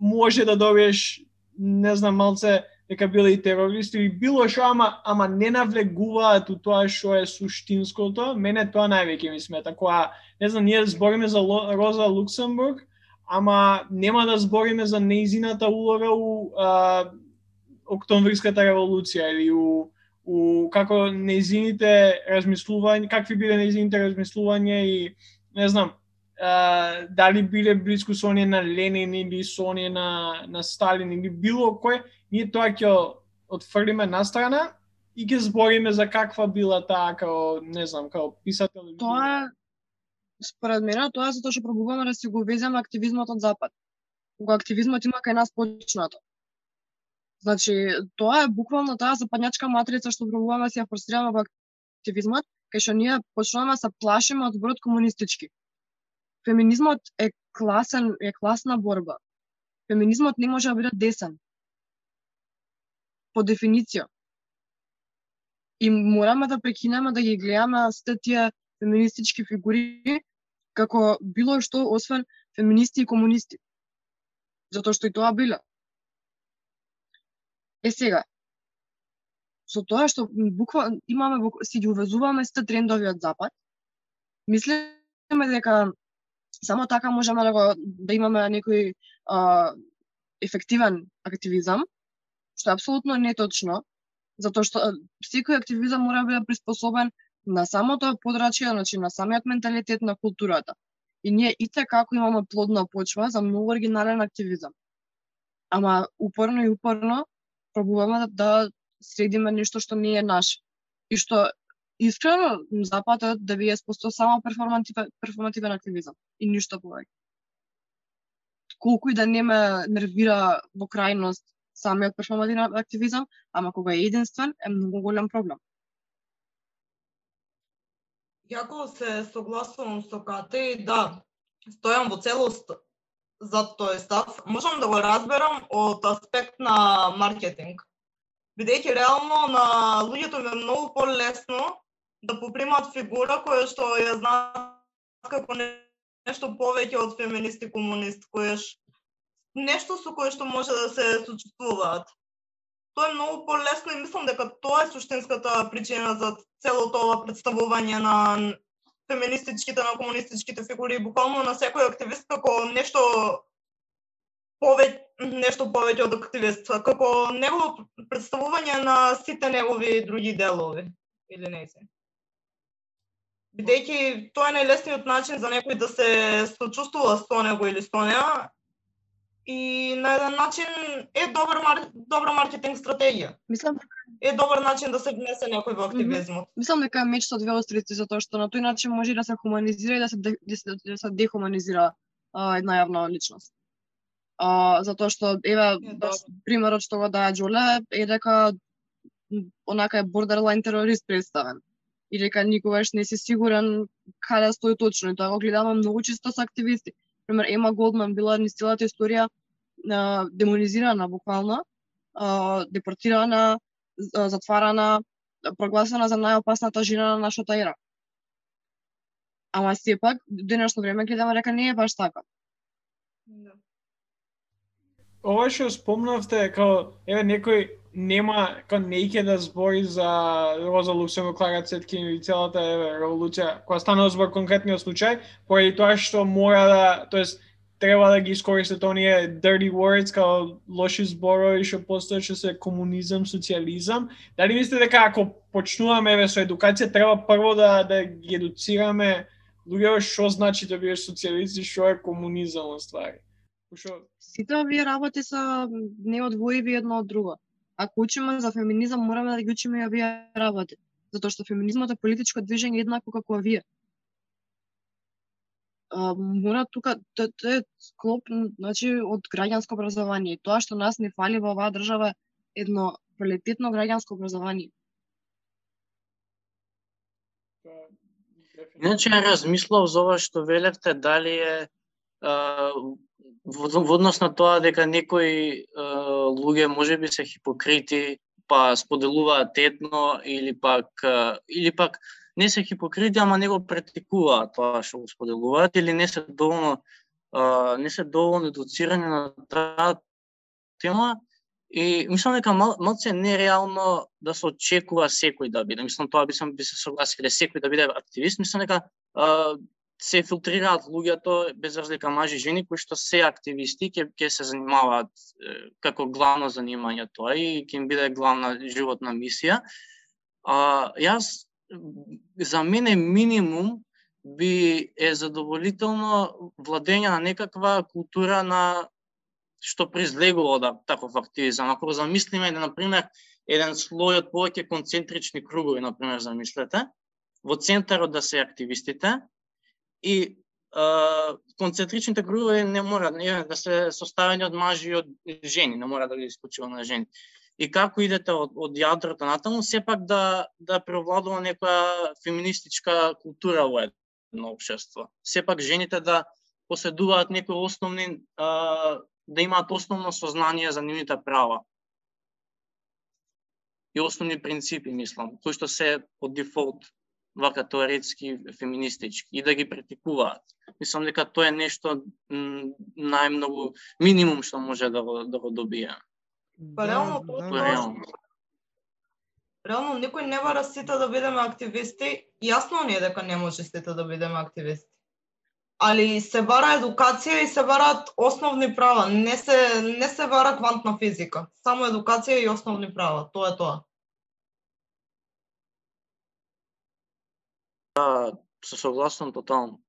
може да добиеш, не знам, малце дека биле и терористи или било што, ама, ама не навлегуваат у тоа што е суштинското, мене тоа највеќе ми смета. Која, не знам, ние збориме за Роза Луксембург, ама нема да збориме за неизината улога у а, Октомвриската револуција или у, у како неизините размислувања, какви биле неизините размислувања и не знам, а, дали биле блиску со оние на Ленин или со оние на, на Сталин или било кој, ние тоа ќе отфрлиме на страна и ќе збориме за каква била таа као, не знам, као писател. Тоа според мене, тоа затоа што пробуваме да си го веземе активизмот од Запад. Кога активизмот има кај нас почнато. Значи, тоа е буквално таа западњачка матрица што пробуваме се ја форсираме во активизмот, кај што ние почнуваме се плашиме од зборот комунистички. Феминизмот е класен, е класна борба. Феминизмот не може да биде десен. По дефиниција. И мораме да прекинеме да ги гледаме сите тие феминистички фигури како било што освен феминисти и комунисти. Затоа што и тоа биле. Е сега, со тоа што буква имаме си ги увезуваме сите трендови од запад, мислиме дека само така можеме да го да имаме некој а, ефективен активизам, што е апсолутно неточно, затоа што секој активизам мора да биде приспособен на самото подрачје, значи на самиот менталитет на културата. И ние и како имаме плодна почва за многу оригинален активизам. Ама упорно и упорно пробуваме да, да средиме нешто што не е наше. И што искрено Западот да 90% само перформативен, перформативен активизам и ништо повеќе. Колку и да не ме нервира во крајност самиот перформативен активизам, ама кога е единствен е многу голем проблем. Јако се согласувам со Кате и да, стојам во целост за тој став. Можам да го разберам од аспект на маркетинг. Бидејќи реално на луѓето ми е многу полесно да попримат фигура која што ја знаат како нешто повеќе од феминист и комунист, која нешто со кое што може да се сочувствуваат. Тоа е многу полесно и мислам дека тоа е суштинската причина за целото ова представување на феминистичките, на комунистичките фигури, буквално на секој активист како нешто повеќе нешто повеќе од активист, како негово представување на сите негови други делови или не се. Бидејќи тоа е најлесниот начин за некој да се сочувствува со него или со неа и на еден начин е добар мар... добра маркетинг стратегија. Мислам Е добар начин да се внесе некој во активизмот. Мислам дека е меч со две острици затоа што на тој начин може да се хуманизира и да се де, да се, да се дехуманизира а, една јавна личност. А, затоа што еве примерот што го даа Џоле е дека онака е бордерлайн терорист представен. И дека никогаш не си сигурен каде стои точно. И тоа го гледаме многу често со активисти. Пример, Ема Голдман била низ целата историја демонизирана буквално, депортирана, затварана, прогласена за најопасната жена на нашата ера. Ама сепак, денешно време гледаме дека не е баш така. Да. ова што спомнавте, као, еве, некој нема, као не ќе да збори за Роза Луксембург, Клара Цеткин или целата еве, револуција, која станува збор конкретниот случај, поради тоа што мора да, тоест, треба да ги искористат оние dirty words, као лоши зборови што постојат, што се комунизам, социализам. Дали мислите дека ако почнуваме еве со едукација, треба прво да, да ги едуцираме луѓето што значи да бидеш социјалист и што е комунизам, во ствари? Шо... Сите овие работи се неодвоиви едно од друго. Ако учиме за феминизам, мораме да ги учиме и овие работи. Затоа што феминизмот е политичко движење еднакво како овие. А, мора тука, тоа тоа е склоп, значи, од граѓанско образование. Тоа што нас не фали во оваа држава е едно квалитетно граѓанско образование. Иначе ја размислав за ова што велевте дали е а, во, однос на тоа дека некои а, луѓе можеби се хипокрити па споделуваат едно или пак а, или пак не се хипокрити, ама не го практикуваат тоа што го споделуваат или не се доволно а, не се доволно едуцирани на таа тема и мислам дека мал, малце нереално да се очекува секој да биде. Мислам тоа би, сам, би се согласил дека секој да биде активист. Мислам дека а, се филтрираат луѓето без разлика мажи и жени кои што се активисти ќе ќе се занимаваат е, како главно занимање тоа и ќе им биде главна животна мисија. А, јас за мене минимум би е задоволително владење на некаква култура на што произлегува од таков активизам. Ако го замислиме, да, например, еден слој од повеќе концентрични кругови, например, замислете, во центарот да се активистите и е, концентричните кругови не мора не, да се составени од мажи и од жени, не мора да ги исклучува на жени. И како идете од, од јадрото натаму, сепак да да превладува некоја феминистичка култура во едно општество. Сепак жените да поседуваат некои основни а, да имаат основно сознание за нивните права и основни принципи, мислам, кои што се од дефолт вака теоретски феминистички и да ги практикуваат. Мислам дека тоа е нешто најмногу минимум што може да го, да го добие. Па реално да, тоа е реално. Реално никој не бара сите да бидеме активисти. Јасно ни е дека не може сите да бидеме активисти. Али се бара едукација и се бараат основни права. Не се не се бара квантна физика. Само едукација и основни права. Тоа е тоа. Се согласувам тотално.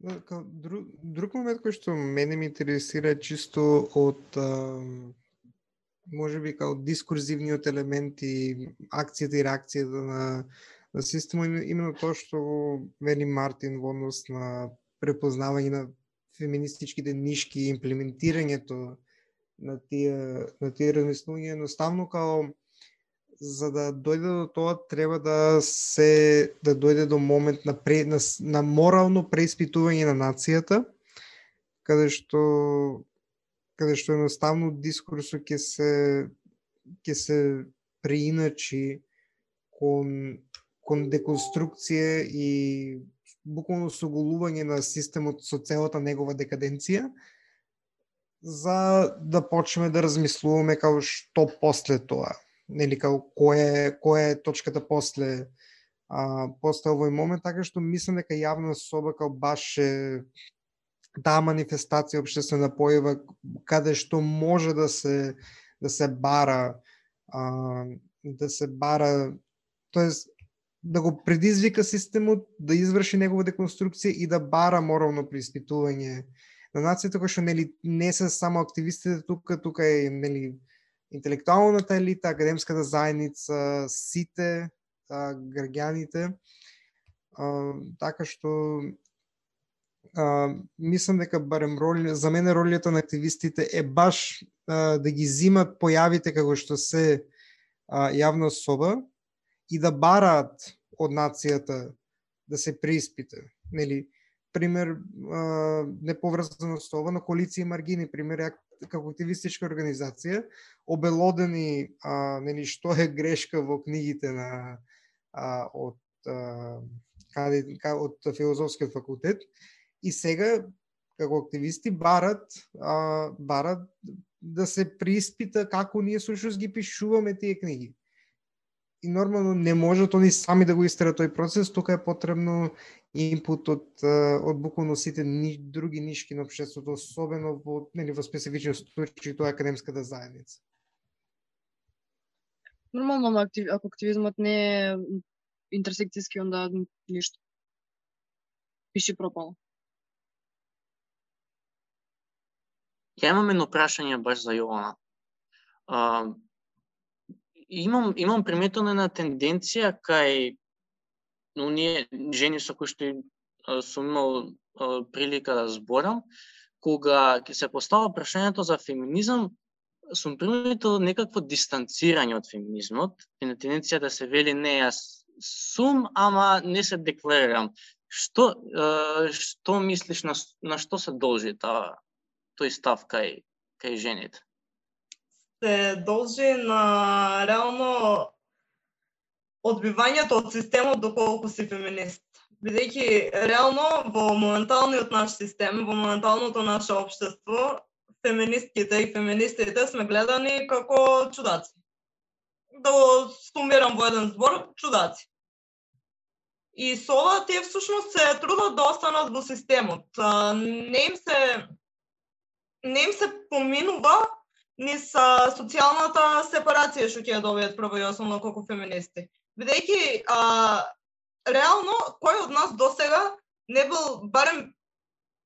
Да, као друг, друг момент кој што мене ми интересира чисто од може би као дискурзивниот елемент и акцијата и реакцијата на на системот именно тоа што вели Мартин во однос на препознавање на феминистичките нишки и имплементирањето на тие на тие размислувања едноставно као за да дојде до тоа треба да се да дојде до момент на пре, на, на морално преиспитување на нацијата каде што каде што едноставно дискурсот ќе се ќе се преиначи кон кон деконструкција и буквално соголување на системот со целата негова декаденција за да почнеме да размислуваме како што после тоа нели како која е која е точката после а, после овој момент, така што мислам дека јавна соба како баш е таа манифестација општествена појава каде што може да се да се бара а, да се бара тоест да го предизвика системот, да изврши негова деконструкција и да бара морално преиспитување на нацијата кој што нели не се само активистите тука, тука е нели интелектуалната елита, академската заедница, сите а, граѓаните. А, така што а, мислам дека барем роли, за мене ролята на активистите е баш а, да ги зимат појавите како што се а, јавна соба и да бараат од нацијата да се преиспита. Нели, пример, а, неповрзано со ова, на коалиција и маргини, пример, ја како активистичка организација, обелодени а, нели, што е грешка во книгите на а, од а, каде, од филозофскиот факултет и сега како активисти барат а, барат да се приспита како ние сушност ги пишуваме тие книги. И нормално не можат они сами да го истерат тој процес, тука е потребно инпут од од буквално сите ни, други нишки на општеството, особено во нели во специфичен случај тоа е академската заедница. Нормално, актив, ако активизмот не е интерсекцијски, онда ништо. Пиши пропало. Ја имам едно прашање баш за Јована. Имам имам приметена една тенденција кај оние жени со кои што сум имал прилика да зборам, кога ќе се постава прашањето за феминизам, сум приметил некакво дистанцирање од феминизмот, и на тенденција да се вели не јас сум, ама не се декларирам. Што што мислиш на на што се должи таа тој став кај кај жените? Се должи на реално одбивањето од системот доколку си феминист. Бидејќи реално во моменталниот наш систем, во моменталното наше општество, феминистките и феминистите сме гледани како чудаци. Да сумирам во еден збор, чудаци. И со ова тие всушност се трудат да останат во системот. Не им се не им се поминува ни са социјалната сепарација што ќе ја добијат прво и основно како феминисти. Бидејќи а, реално кој од нас досега не бил барем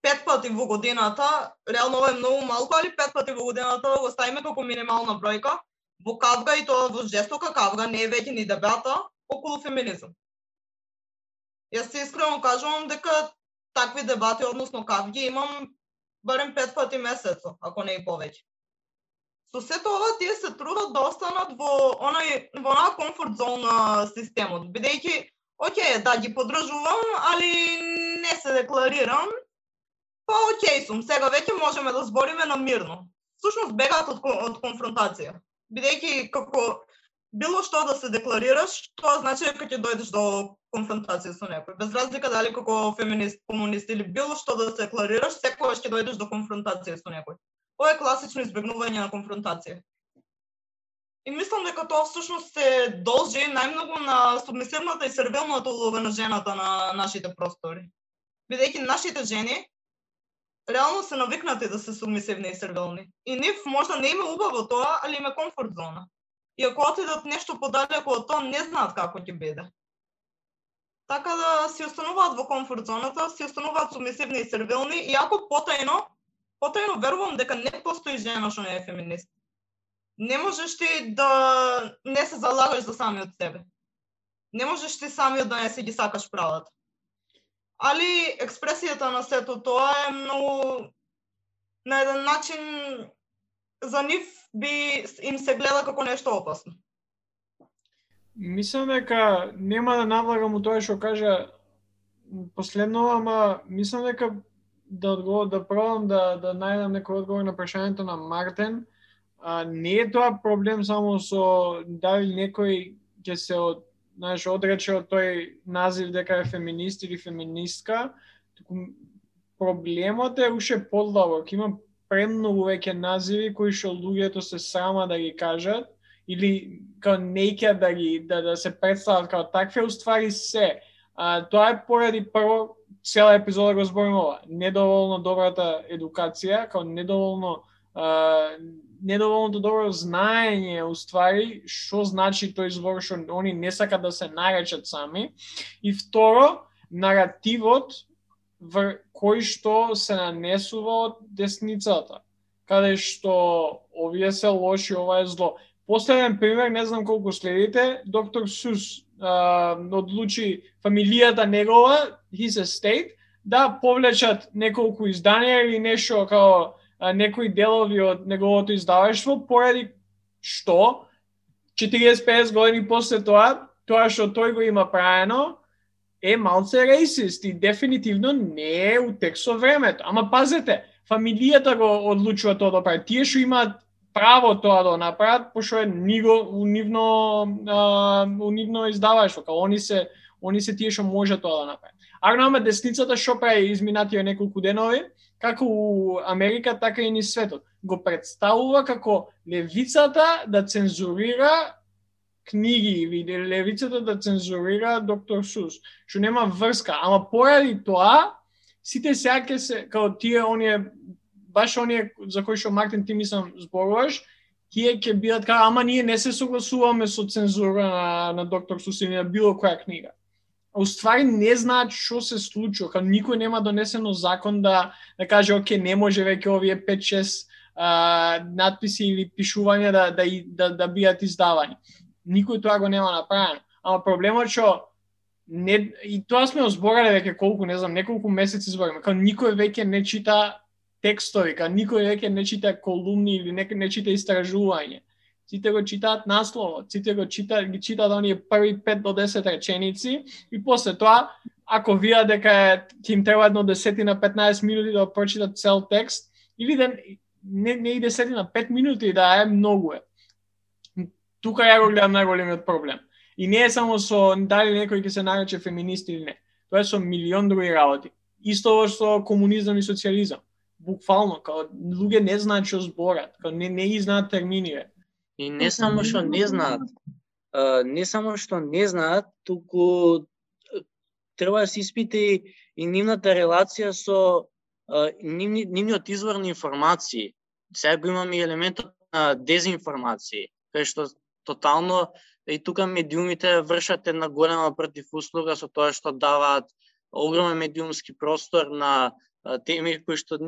пет пати во годината, реално ова е многу малку, али пет пати во годината го ставиме како минимална бројка, во кавга и тоа во жестока кавга, не е веќе ни дебата, околу феминизам. Јас се искрено кажувам дека такви дебати, односно кавги, имам барем пет пати месецо, ако не и повеќе. Со сето ова тие се трудат да останат во онај во онаа комфорт зона системот, бидејќи Океј, да ги подржувам, али не се декларирам, па окей сум, сега веќе можеме да збориме на мирно. Сушност бегат од, од конфронтација. Бидејќи како било што да се декларираш, тоа значи дека ќе дојдеш до конфронтација со некој. Без разлика дали како феминист, комунист или било што да се декларираш, секогаш ќе дојдеш до конфронтација со некој. Ова е класично избегнување на конфронтација. И мислам дека тоа всушност се должи најмногу на субмисивната и сервилната улога на жената на нашите простори. Бидејќи нашите жени реално се навикнати да се субмисивни и сервилни. И нив можда не има убаво тоа, али има комфорт зона. И ако отидат нешто подалеку од тоа, не знаат како ќе биде. Така да си остануваат во комфорт зоната, си остануваат сумисивни и сервилни, и ако потајно, потајно верувам дека не постои жена што не е феминист. Не можеш ти да не се залагаш за самиот себе. Не можеш ти самиот да не се ги сакаш правата. Али експресијата на сето тоа е многу на еден начин за нив би им се гледа како нешто опасно. Мислам дека нема да навлагам у тоа што кажа последно, ама мислам дека да одговор, да пробам да да најдам некој одговор на прашањето на Мартен. А, не е тоа проблем само со дали некој ќе се од знаеш, одрече од тој назив дека е феминист или феминистка, туку проблемот е уште подлабок. Има премногу веќе називи кои што луѓето се срама да ги кажат или као неќе да ги да, да се представат као такве уствари се. А, тоа е поради прво цела епизода го збориме ова. Недоволно добрата едукација, као недоволно а, недоволно добро знаење уствари што значи тој збор што они не сакат да се наречат сами и второ наративот вр кој што се нанесува од десницата каде што овие се лоши, ова е зло. Последен пример, не знам колку следите, доктор Сус одлучи фамилијата негова, his estate, да повлечат неколку изданија или нешто као некои делови од неговото издаваштво, поради што 40-50 години после тоа, тоа што тој го има праено е малце рейсист и дефинитивно не е у текст со времето. Ама пазете, фамилијата го одлучува тоа да прави. Тие што имаат право тоа да направат, пошто е ниго, у нивно, а, у нивно издаваштво, као они се, они се тие што може тоа да направат. Ако десницата што прави изминатија неколку денови, како у Америка, така и ни светот. Го представува како левицата да цензурира книги или левицата да цензурира доктор Сус, што нема врска, ама поради тоа сите сега ќе се као тие оние баш оние за кои што Мартин ти мислам зборуваш, тие ќе бидат као ама ние не се согласуваме со цензура на, на доктор Сусин на било која книга уствари не знаат што се случува, кај никој нема донесено закон да да каже оке не може веќе овие 5-6 надписи или пишувања да да да, да бидат издавани. Никој тоа го нема направено. Ама проблемот што не и тоа сме озборале веќе колку, не знам, неколку месеци збориме, кај никој веќе не чита текстови, као никој веќе не чита колумни или не, не чита истражување сите го читаат насловот, сите го читаат, ги читаат оние први 5 до 10 реченици и после тоа, ако видат дека ќе им треба едно десетина 15 минути да прочитат цел текст, или да не, не и десетина, 5 минути да е многу е. Тука ја го гледам најголемиот проблем. И не е само со дали некој ќе се нарече феминист или не. Тоа е со милион други работи. Исто со комунизам и социализам. Буквално, као луѓе не знаат што зборат, као не, не ги знаат терминиве И не само што не знаат, не само што не знаат, туку треба да се испити и нивната релација со нивни, нивниот извор на информации. Сега го имаме и елементот на дезинформации, кај што тотално и тука медиумите вршат една голема противуслуга со тоа што даваат огромен медиумски простор на теми кои што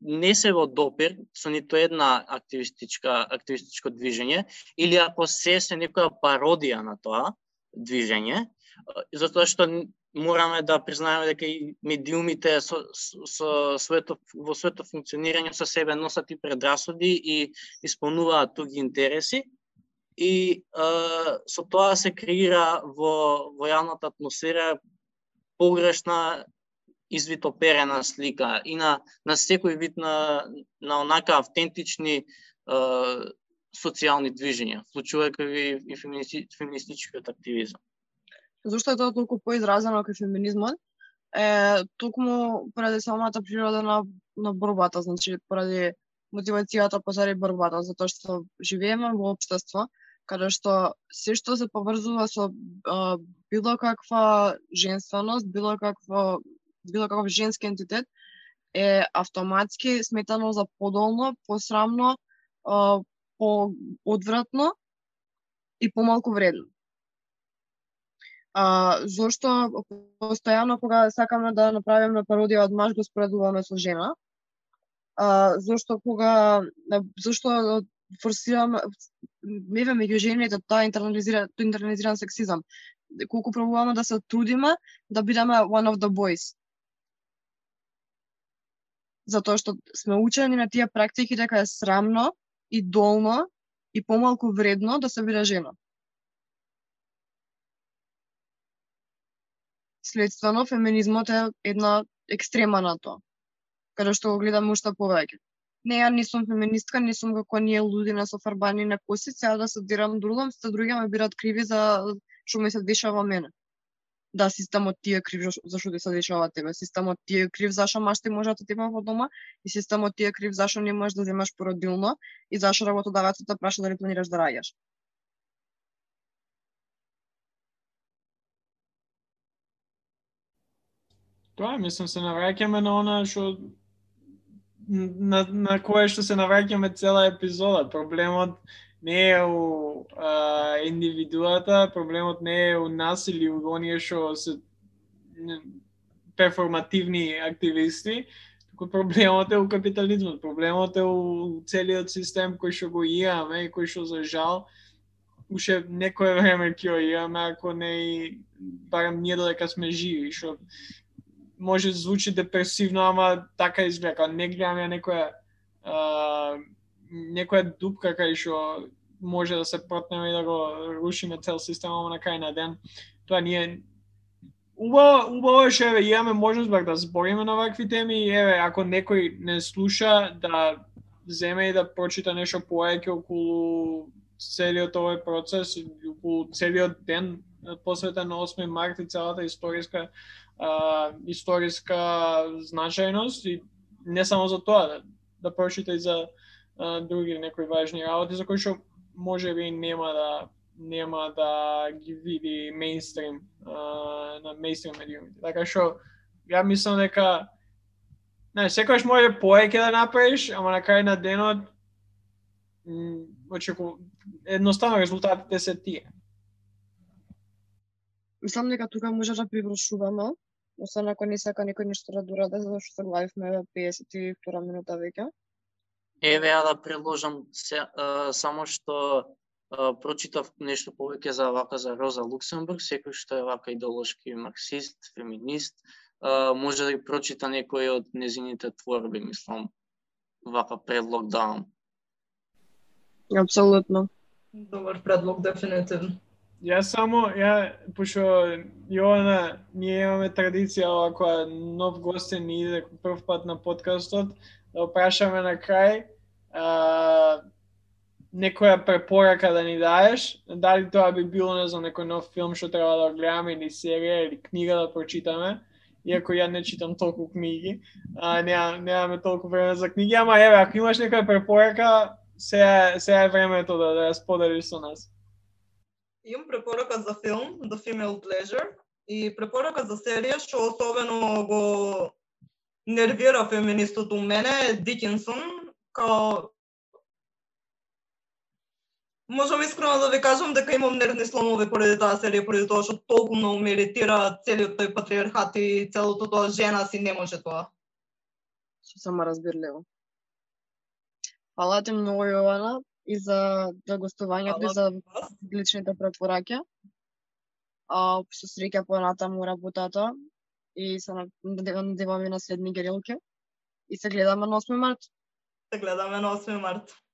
не се во допир со нито една активистичка активистичко движење или ако се се некоја пародија на тоа движење, затоа што мораме да признаеме дека и медиумите со, со своето во своето функционирање со себе носат и предрасуди и исполнуваат туги интереси. И е, со тоа се креира во во јавната атмосфера погрешна извитоперена слика и на на секој вид на на онака автентични е, социјални движења, вклучувајќи и феминисти, феминистичкиот активизам. Зошто е тоа толку поизразено кај феминизмот? Е токму поради самата природа на на борбата, значи поради мотивацијата позади борбата, затоа што живееме во општество каде што се што се поврзува со а, било каква женственост, било какво било каков женски ентитет е автоматски сметано за подолно, посрамно, по-одвратно и помалку вредно. А, зошто постојано кога сакаме да направиме пародија од маж го споредуваме со жена? А, зошто кога зошто форсираме меве меѓу жените тоа интернализира интернализиран сексизам колку пробуваме да се трудиме да бидеме one of the boys затоа што сме учени на тие практики дека е срамно и долно и помалку вредно да се биде жена. Следствено, феминизмот е една екстрема на тоа, каде што го гледаме уште повеќе. Не, ја не сум феминистка, не сум како ние лудина со фарбани на коси, сега да се дирам другом, сте други ме бират криви за што ми се дешава мене да системот ти е крив зашто ти се дешава тебе. Системот ти е крив зашо машти може да те во дома и системот ти е крив зашо не можеш да земаш породилно и зашо работодавецот те праша дали планираш да раѓаш. Тоа мислам се навраќаме на она што на, на кое што се навраќаме цела епизода. Проблемот не е у а, индивидуата, проблемот не е у нас или у оние што се перформативни активисти, туку проблемот е у капитализмот, проблемот е у целиот систем кој што го имаме и кој што за жал. Уште некое време ќе го имаме, ако не и барем ние додека сме живи, што може да звучи депресивно, ама така изгледа, не гледаме некоја некоја дупка кај што може да се протнеме и да го рушиме цел системот на крај на ден тоа ние убаво убаво е што еве имаме можност бак да збориме на вакви теми и еве ако некој не слуша да земе и да прочита нешто повеќе околу целиот овој процес околу целиот ден посветен на 8 март и целата историска а, историска значајност и не само за тоа да, да прочита и за а, други некои важни работи за кои што може би нема да нема да ги види мейнстрим на мейнстрим медиумите. Така што ја мислам дека не, секогаш може поеќе да направиш, ама на крај на денот очеку едноставно резултатите се тие. Мислам дека тука може да привршуваме, освен ако не сака некој нешто да дораде, зашто се главивме 52 минута веќе. Еве ја да предложам се, а, само што а, прочитав нешто повеќе за вака за Роза Луксембург, секој што е вака идеолошки марксист, феминист, а, може да ги прочита некој од незините творби, мислам. Вака предлог давам. Апсолутно. Добар предлог, дефинитивно. Ја само, ја, пошто Јована, ние имаме традиција ако нов гостен ни иде прв пат на подкастот, да опрашаме на крај а, некоја препорака да ни даеш, дали тоа би било, не знам, некој нов филм што треба да гледаме или серија или книга да прочитаме, иако ја не читам толку книги, а, неа, немаме толку време за книги, ама еве, ако имаш некоја препорака, сега, сега е времето да, да ја споделиш со нас. Имам препорака за филм, The Female Pleasure, и препорака за серија што особено го нервира феминистот у мене Дикинсон, као Можам искрено да ви кажам дека имам нервни сломови поради таа серија, поради тоа што толку многу ме иритира целиот тој патриархат и целото тоа жена си не може тоа. Што само разбирливо. Фала ти многу Јована и за за гостувањето и за личните препораки. А со среќа понатаму работата и се надеваме на следни герилки. И се гледаме на 8 март. Се гледаме на 8 март.